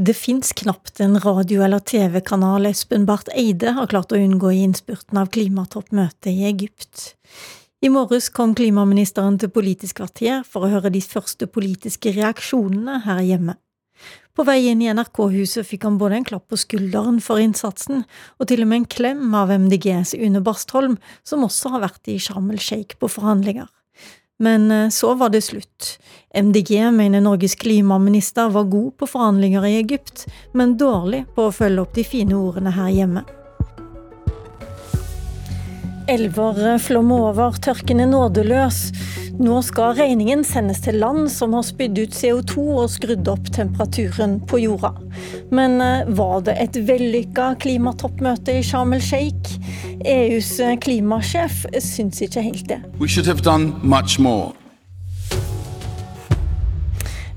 Det fins knapt en radio- eller TV-kanal Espen Barth Eide har klart å unngå i innspurten av klimatoppmøtet i Egypt. I morges kom klimaministeren til Politisk kvarter for å høre de første politiske reaksjonene her hjemme. På vei inn i NRK-huset fikk han både en klapp på skulderen for innsatsen, og til og med en klem av MDGs Une Bastholm, som også har vært i Sharm el Sheikh på forhandlinger. Men eh, så var det slutt. MDG mener Norges klimaminister var god på forhandlinger i Egypt, men dårlig på å følge opp de fine ordene her hjemme. Elver eh, flommer over, tørken er nådeløs. Nå skal regningen sendes til land som har spydd ut CO2 og skrudd opp temperaturen på jorda. Men eh, var det et vellykka klimatoppmøte i Sharm el Sheikh? EUs eh, klimasjef syns ikke helt det.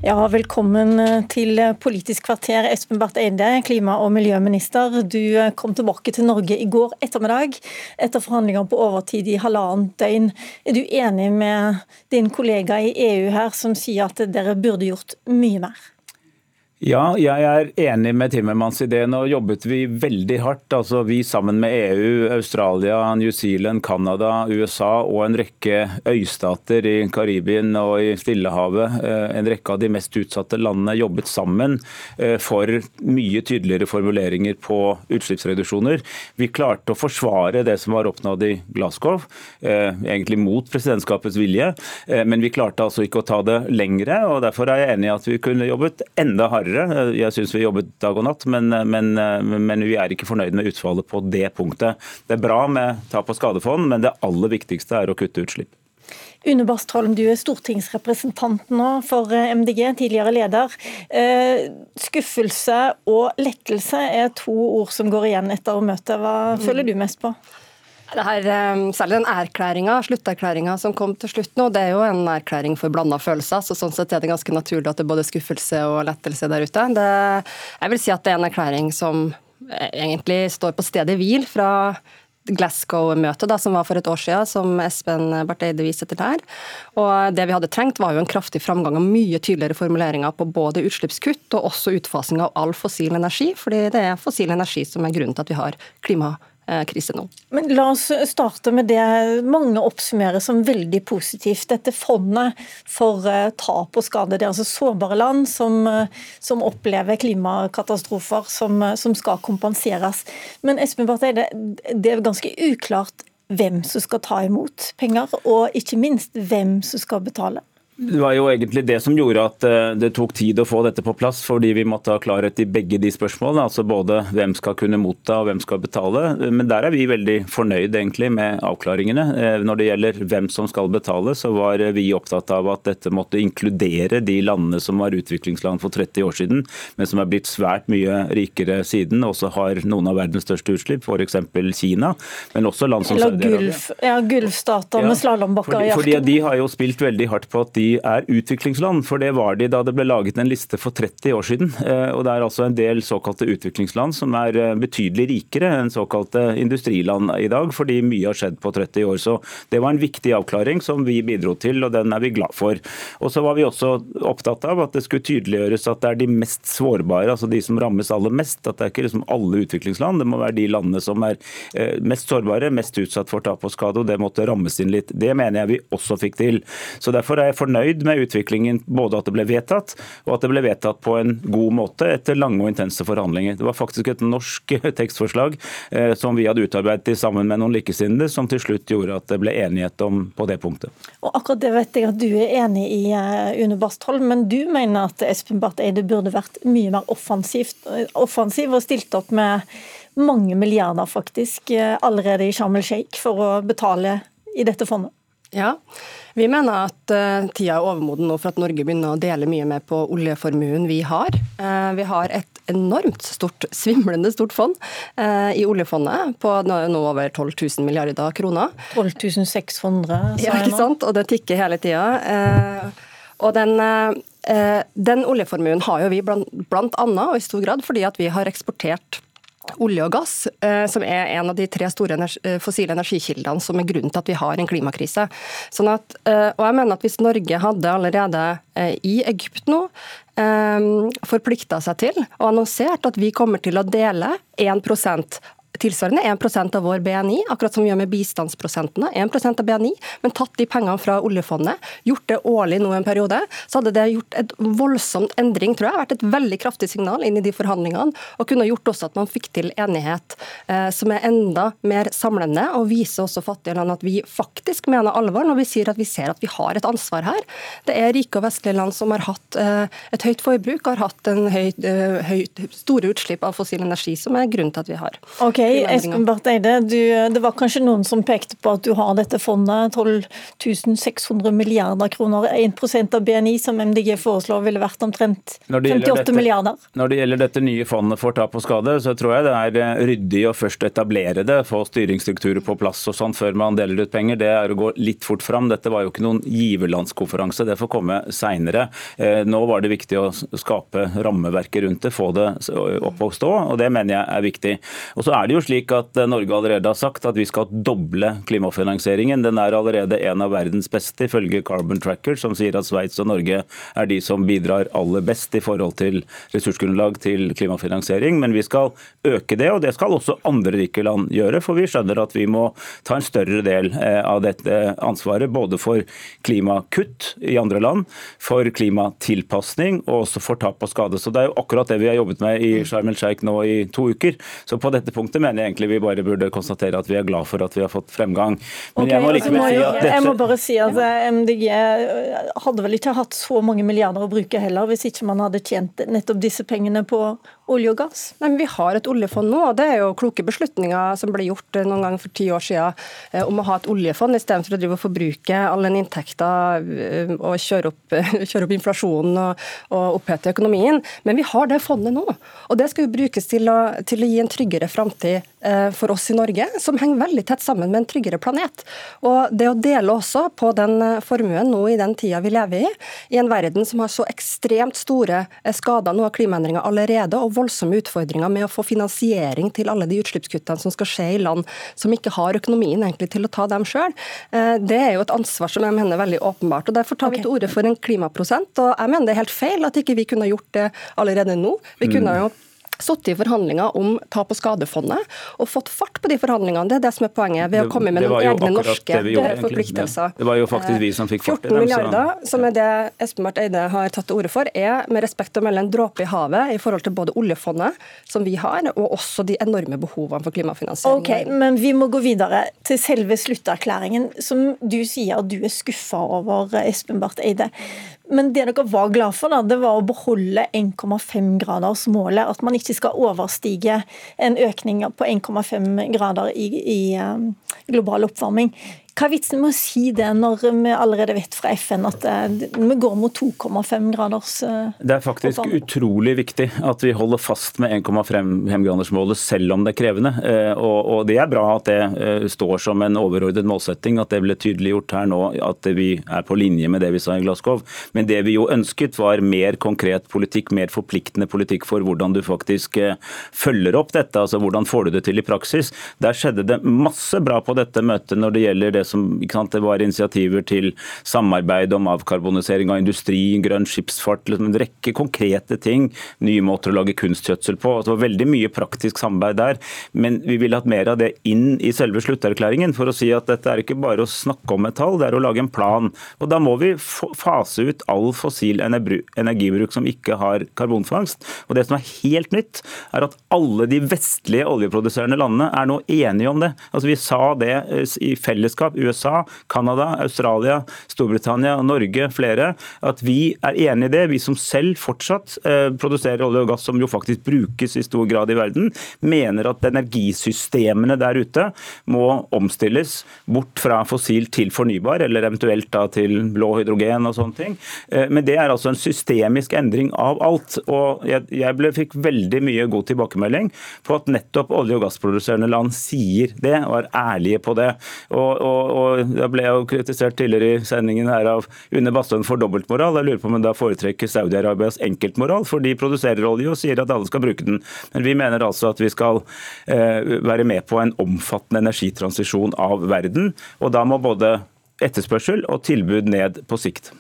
Ja, velkommen eh, til Politisk kvarter, Espen Barth Eide, klima- og miljøminister. Du kom tilbake til Norge i går ettermiddag etter forhandlinger på overtid i halvannet døgn. Er du enig med din kollega i EU her som sier at dere burde gjort mye mer? Ja, jeg er enig med Timmermans i det. Nå jobbet vi veldig hardt. altså Vi sammen med EU, Australia, New Zealand, Canada, USA og en rekke øystater i Karibien og i Stillehavet. Eh, en rekke av de mest utsatte landene jobbet sammen eh, for mye tydeligere formuleringer på utslippsreduksjoner. Vi klarte å forsvare det som var oppnådd i Glasgow, eh, egentlig mot presidentskapets vilje. Men vi klarte altså ikke å ta det lengre. og Derfor er jeg enig i at vi kunne jobbet enda hardere lærere. Jeg syns vi jobbet dag og natt, men, men, men, vi er ikke fornøyd med utfallet på det punktet. Det er bra med tap og skadefond, men det aller viktigste er å kutte utslipp. Une Bastholm, du er stortingsrepresentant nå for MDG, tidligere leder. Eh, skuffelse og lettelse er to ord som går igjen etter møtet. Hva føler du mest på? Det her, eh, særlig den erklæringa, slutterklæringa som kom til slutt nå, det er jo en erklæring for blanda følelser. så Sånn sett er det ganske naturlig at det er både skuffelse og lettelse der ute. Det, jeg vil si at det er en erklæring som egentlig står på stedet hvil fra Glasgow-møtet som var for et år siden, som Espen Barth Eide viste til her. Og Det vi hadde trengt, var jo en kraftig framgang og mye tydeligere formuleringer på både utslippskutt og også utfasing av all fossil energi, fordi det er fossil energi som er grunnen til at vi har klimaendringer Eh, krise nå. Men La oss starte med det mange oppsummerer som veldig positivt. Dette fondet for eh, tap og skade. Det er altså sårbare land som, eh, som opplever klimakatastrofer som, som, skal kompenseres. Men Espen Barth det er ganske uklart hvem som skal ta imot penger, og ikke minst hvem som skal betale. Det var jo egentlig det som gjorde at eh, det tok tid å få dette på plass, fordi vi måtte ha klarhet i begge de spørsmålene. altså Både hvem skal kunne motta og hvem skal betale. Men der er vi veldig fornøyd egentlig med avklaringene. Eh, når det gjelder hvem som skal betale, så var vi opptatt av at dette måtte inkludere de landene som var utviklingsland for 30 år siden, men som er blitt svært mye rikere siden, og også har noen av verdens største utslipp, f.eks. Kina. Men også land som Saudi-Arabia. Ja, Gulfstater ja, med slalåmbakker i Fordi de har jo spilt veldig hardt på at de er utviklingsland, for det var de da det ble laget en liste for 30 år siden. Eh, og Det er altså en del såkalte utviklingsland som er eh, betydelig rikere enn såkalte industriland i dag, fordi mye har skjedd på 30 år. Så Det var en viktig avklaring som vi bidro til, og den er vi glad for. Og så var vi også opptatt av at det skulle tydeliggjøres at det er de mest sårbare, altså de som rammes aller mest. At det er ikke liksom alle utviklingsland, det må være de landene som er eh, mest sårbare, mest utsatt for tap og skade, og det måtte rammes inn litt. Det mener jeg vi også fikk til. Så Derfor er jeg fornøyd fornøyd med utviklingen, både at det ble vedtatt, og at det ble vedtatt på en god måte etter lange og intense forhandlinger. Det var faktisk et norsk tekstforslag eh, som vi hadde utarbeidet sammen med noen likesinnede, som til slutt gjorde at det ble enighet om på det punktet. Og akkurat det vet jeg at du er enig i, eh, Une Bastholm, men du mener at Espen Barth Eide burde vært mye mer offensiv og stilt opp med mange milliarder faktisk eh, allerede i Sharm el Sheikh for å betale i dette fondet? Ja, vi mener at uh, tida er overmoden nå for at Norge begynner å dele mye mer på oljeformuen vi har. Uh, vi har et enormt stort, svimlende stort fond uh, i oljefondet på nå, nå over 12 000 milliarder kroner. 12 600, sa ja, ikke sant? Og det tikker hele tida. og den, den oljeformuen har jo vi blant, blant annet, og i stor grad fordi at vi har eksportert olje og gass, eh, som er en av de tre store eh, fossile energikildene som er grunnen til at vi har en klimakrise. Sånn at, eh, og jeg mener at Hvis Norge hadde allerede i Egypt nå forplikta seg til og annonsert at vi kommer til å dele 1 tilsvarende 1% av vår BNI, akkurat som vi gjør med bistandsprosentene. 1% av BNI, men tatt de pengene fra oljefondet, gjort det årlig nå en periode, så hadde det gjort et voldsomt endring, tror jeg. Vært et veldig kraftig signal inn i de forhandlingene, og kunne gjort også at man fikk til enighet eh, som er enda mer samlende, og viser også fattige land at vi faktisk mener alvor når vi sier at vi ser at vi har et ansvar her. Det er rike og vestlige land som har hatt eh, et høyt forbruk, har hatt en høyt, eh, høy, store utslipp av fossil energi, som er grunnen til at vi har. Okay. Espen Barth Eide, du, det var kanskje noen som pekte på at du har dette fondet, 12 600 milliarder kroner, 1% av BNI, som MDG foreslår ville vært omtrent 58 dette, milliarder. Når det gjelder dette nye fondet for tap og skade, så tror jeg det er eh, ryddig å først etablere det, få styringsstrukturer på plass og sånn før man deler ut penger. Det er å gå litt fort fram. Dette var jo ikke noen giverlandskonferanse, det får komme seinere. Eh, nå var det viktig å skape rammeverket rundt det, få det opp og stå, og det mener jeg er viktig. Og så er det det jo slik at eh, Norge allerede har sagt at vi skal doble klimafinansieringen. Den er allerede en av verdens beste, ifølge Carbon Tracker, som sier at Sveits og Norge er de som bidrar aller best i forhold til ressursgrunnlag til klimafinansiering. Men vi skal øke det, og det skal også andre rike land gjøre. For vi skjønner at vi må ta en større del eh, av dette ansvaret, både for klimakutt i andre land, for klimatilpasning og også for tap og skade. Så Det er jo akkurat det vi har jobbet med i Sharm el Sheikh nå i to uker. Så på dette punktet mener jeg egentlig vi bare burde konstatere at vi er glad for at vi har fått fremgang. Men okay, jeg, må altså, må si dette... jeg må bare si at eh, MDG eh, hadde vel ikke hatt så mange milliarder å bruke heller, hvis ikke man hadde tjent nettopp disse pengene på olje og gass? Nei, men Vi har et oljefond nå, og det er jo kloke beslutninger som ble gjort eh, noen gang for ti år siden om å ha et oljefond istedenfor å drive og forbruke all den inntekta og kjøre opp, kjøre opp inflasjonen og, og opphete økonomien. Men vi har det fondet nå, og det skal jo brukes til å, til å gi en tryggere framtid Eh, for oss i Norge, som henger veldig tett sammen med en tryggere planet. Og Det å dele også på den eh, formuen nå i den tida vi lever i, i en verden som har så ekstremt store eh, skader nå av klimaendringer allerede, og voldsomme utfordringer med å få finansiering til alle de utslippskuttene som skal skje i land som ikke har økonomien egentlig til å ta dem sjøl, det er jo et ansvar som jeg mener er veldig åpenbart. og Derfor tar okay. vi til orde for en klimaprosent. og Jeg mener det er helt feil at ikke vi kunne gjort det allerede nå. Vi kunne jo sittet i forhandlinger om tap- og skadefondet og fått fart på de forhandlingene. Det er det som er poenget, ved å komme med noen egne norske gjorde, forpliktelser. Det var jo faktisk vi som fikk fart i dem. 14 milliarder, som er det Espen Barth Eide har tatt til orde for, er med respekt å melde en dråpe i havet i forhold til både oljefondet, som vi har, og også de enorme behovene for klimafinansiering. Ok, Men vi må gå videre til selve slutterklæringen, som du sier du er skuffa over, Espen Barth Eide. Men det dere var glad for, da, det var å beholde 1,5-gradersmålet. At man ikke skal overstige en økning på 1,5 grader i, i um, global oppvarming. Hva er vitsen med å si det når vi allerede vet fra FN at eh, vi går mot 2,5 graders? Det er faktisk oppvarming. utrolig viktig at vi holder fast med 1,5-gradersmålet selv om det er krevende. Eh, og det er bra at det eh, står som en overordnet målsetting, at det ble tydeliggjort her nå at vi er på linje med det vi sa i Glasgow. Men det vi jo ønsket var mer konkret politikk, mer forpliktende politikk for hvordan du faktisk følger opp dette. altså Hvordan får du det til i praksis. Der skjedde det masse bra på dette møtet når det gjelder det som sant, det var initiativer til samarbeid om avkarbonisering av industri, grønn skipsfart, liksom en rekke konkrete ting. Nye måter å lage kunstgjødsel på. Det var veldig mye praktisk samarbeid der. Men vi ville hatt mer av det inn i selve slutterklæringen for å si at dette er ikke bare å snakke om et tall, det er å lage en plan. Og Da må vi fase ut all fossil energibruk som ikke har karbonfangst. Og Det som er helt nytt, er at alle de vestlige oljeproduserende landene er nå enige om det. Altså Vi sa det eh, i fellesskap USA, Canada, Australia, Storbritannia, Norge, flere, at vi er enig i det. Vi som selv fortsatt eh, produserer olje og gass, som jo faktisk brukes i stor grad i verden, mener at energisystemene der ute må omstilles bort fra fossil til fornybar, eller eventuelt da til blå hydrogen og sånne ting. Eh, men det er altså en systemisk endring av alt. Og jeg, jeg ble, fikk veldig mye god tilbakemelding på at nettopp olje- og gassproduserende land sier det, og er ærlige på det. Og, og Og, og Da ble jeg jo kritisert tidligere i sendingen her av Une Bastholm for dobbeltmoral. Jeg lurer på om hun da foretrekker Saudi-Arabias enkeltmoral, for de produserer olje og sier at alle skal bruke den. Men vi mener altså at vi skal eh, være med på en omfattende energitransisjon av verden. og da må både etterspørsel og tilbud ned på sikt.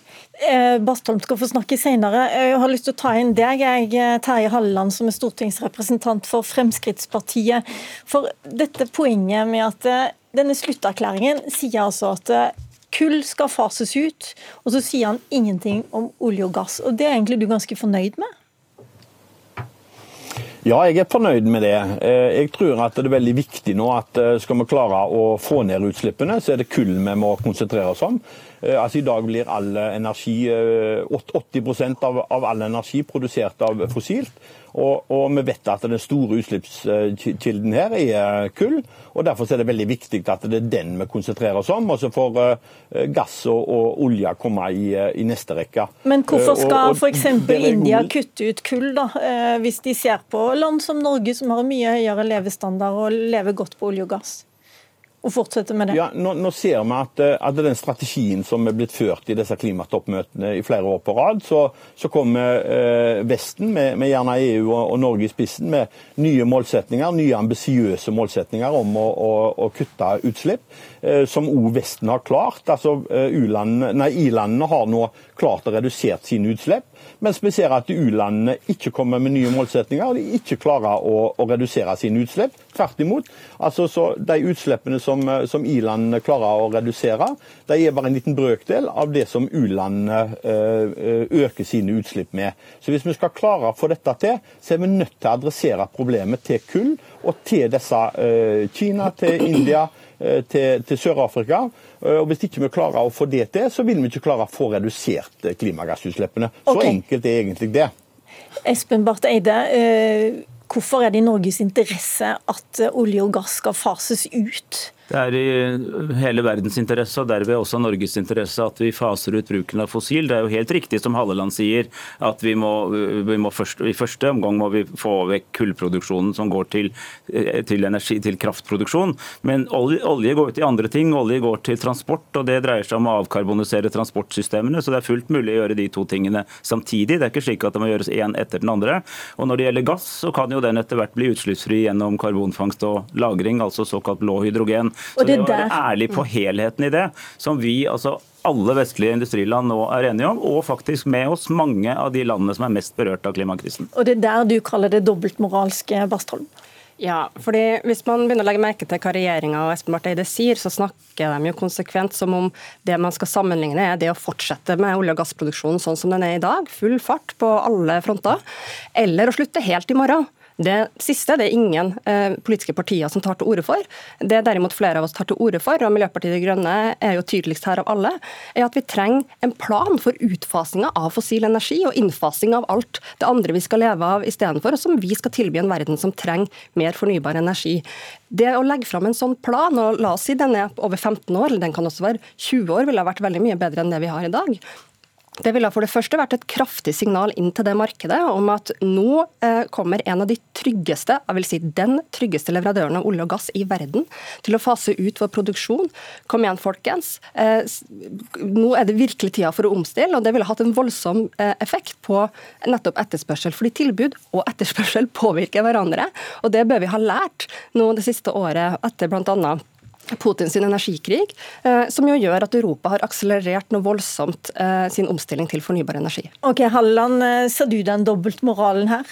Eh, Bastholm skal få snakke senere. Jeg har lyst til å ta inn deg, jeg, Terje Halleland, som er stortingsrepresentant for Fremskrittspartiet. For dette poenget med at eh, denne slutterklæringen sier altså at eh, kull skal fases ut, og så sier han ingenting om olje og gass. Og Det er egentlig du ganske fornøyd med? Ja, jeg er fornøyd med det. Eh, jeg tror at det er veldig viktig nå at eh, skal vi klare å få ned utslippene, så er det kull vi må konsentrere oss om. Eh, altså I dag blir all energi, 80 av, av all energi produsert av fossilt. Og, og, vi vet at den store utslippskilden her er kull. og Derfor er det veldig viktig at det er den vi konsentrerer oss om. Og så får gass og, og, olje komme i, i, neste rekke. Men hvorfor skal f.eks. India kutte ut kull, da, hvis de ser på land som Norge, som har mye høyere levestandard og lever godt på olje og gass? Og fortsette med det? Ja, nå, nå ser vi at, eh, at, den strategien som er blitt ført i disse klimatoppmøtene i flere år på rad, så, så kommer eh, Vesten, med, med, gjerne EU og, og, Norge i spissen, med nye målsetninger, nye ambisiøse målsetninger om å, å, å kutte utslipp, eh, som òg Vesten har klart. Altså, eh, I-landene har nå klart å redusere sine utslipp. Mens vi ser at u-landene ikke kommer med nye målsetninger, og de ikke klarer å, å redusere sine utslipp. Tvert imot. Altså, de utslippene som, som i-landene klarer å redusere, de er bare en liten brøkdel av det som u-landene øh, øker sine utslipp med. Så Hvis vi skal klare å få dette til, så er vi nødt til å adressere problemet til kull og til disse Kina, til India, til, til Sør-Afrika. Eh, og Hvis ikke vi klarer å få det til, så vil vi ikke klare å få redusert eh, klimagassutslippene. Så okay. enkelt er egentlig det. Espen Barth Eide, eh, hvorfor er det i Norges interesse at olje og gass skal fases ut? Det er i hele verdens interesse, og derved også Norges interesse, at vi faser ut bruken av fossil. Det er jo helt riktig som Halleland sier, at vi må, vi må først, i første omgang må vi få vekk kullproduksjonen som går til, til, energi, til kraftproduksjon. Men olje, olje, går til andre ting. Olje går til transport, og det dreier seg om å avkarbonisere transportsystemene. Så det er fullt mulig å gjøre de to tingene samtidig. Det er ikke slik at det må gjøres én etter den andre. Og når det gjelder gass, så kan jo den etter hvert bli utslippsfri gjennom karbonfangst og -lagring, altså såkalt blå hydrogen. Så det, det å være ærlig på helheten i det, som vi altså alle vestlige industriland nå er enige om, og faktisk med oss mange av de landene som er mest berørt av klimakrisen. Og det er der du kaller det dobbeltmoralske, Bastholm? Ja, fordi Hvis man begynner å legge merke til hva regjeringa og Espen Barth Eide sier, så snakker de jo konsekvent som om det man skal sammenligne er det å fortsette med olje- og gassproduksjonen sånn som den er i dag, full fart på alle fronter, eller å slutte helt i morgen. Det siste det er ingen eh, politiske partier som tar til orde for. Det derimot flere av oss tar til orde for, og Miljøpartiet De Grønne er jo tydeligst her av alle, er at vi trenger en plan for utfasinga av fossil energi og innfasing av alt det andre vi skal leve av istedenfor, og som vi skal tilby en verden som trenger mer fornybar energi. Det å legge fram en sånn plan, og la oss si den er over 15 år, eller den kan også være 20 år, ville ha vært veldig mye bedre enn det vi har i dag. Det ville for det første vært et kraftig signal inn til det markedet om at nå eh, kommer en av de tryggeste, jeg vil si den tryggeste leverandøren av olje og gass i verden til å fase ut vår produksjon. Kom igjen, folkens. Eh, nå er det virkelig tida for å omstille, og det ville hatt en voldsom eh, effekt på nettopp etterspørsel. Fordi tilbud og etterspørsel påvirker hverandre, og det bør vi ha lært nå det siste året etter bl.a. Putins energikrig, eh, som jo gjør at Europa har akselerert noe voldsomt eh, sin omstilling til fornybar energi. Ok, Halland, eh, ser du den dobbeltmoralen her?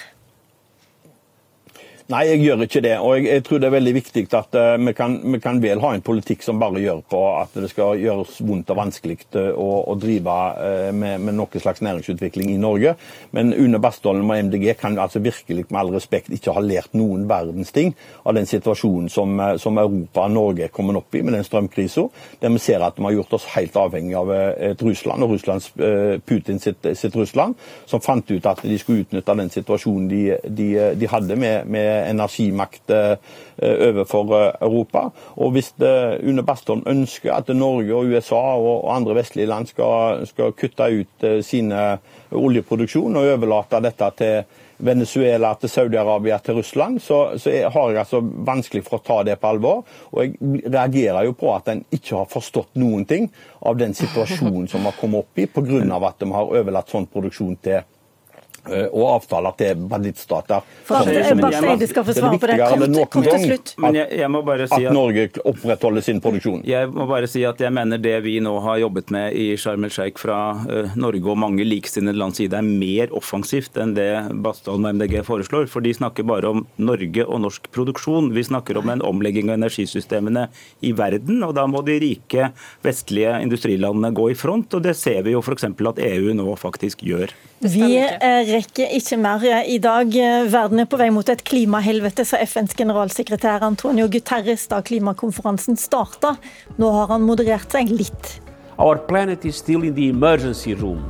Nei, jeg gjør ikke det. Og jeg, jeg tror det er veldig viktig at uh, vi, kan, vi, kan, vel ha en politikk som bare gjør på at det skal gjøres vondt og vanskelig uh, å, å, drive uh, med, med noe slags næringsutvikling i Norge. Men Une Bastholm og MDG kan altså virkelig med all respekt ikke ha lært noen verdens ting av den situasjonen som, som Europa og Norge er kommet opp i med den strømkrisa, der vi ser at de har gjort oss helt avhengig av et Russland og Russlands, Putin sitt, sitt, Russland, som fant ut at de skulle utnytte den situasjonen de, de, de hadde med, med energimakt eh, overfor eh, Europa. Og Hvis Une Bastholm ønsker at Norge og USA og andre vestlige land skal, skal kutte ut eh, sine oljeproduksjon og overlate dette til Venezuela til Saudi-Arabia til Russland, så, så jeg, har jeg altså vanskelig for å ta det på alvor. Og jeg reagerer jo på at en ikke har forstått noen ting av den situasjonen som har kommet opp i, pga. at de har overlatt sånn produksjon til Eh, og avtaler til bandittstater. Barth Eide skal få svare på det. Kort, kort til slutt. Jeg, jeg si at, at Norge opprettholder sin produksjon. Jeg må bare si at jeg mener det vi nå har jobbet med i Sharm el Sheikh fra uh, Norge og mange likesinnede lands side, er mer offensivt enn det Bastholm og MDG foreslår. For de snakker bare om Norge og norsk produksjon. Vi snakker om en omlegging av energisystemene i verden. og Da må de rike vestlige industrilandene gå i front. og Det ser vi jo f.eks. at EU nå faktisk gjør. Vi eh, rekker ikke mer i dag. Verden er på vei mot et klimahelvete, sa FNs generalsekretær Antonio Guterres da klimakonferansen starta. Nå har han moderert seg litt. Our planet is still in the emergency room.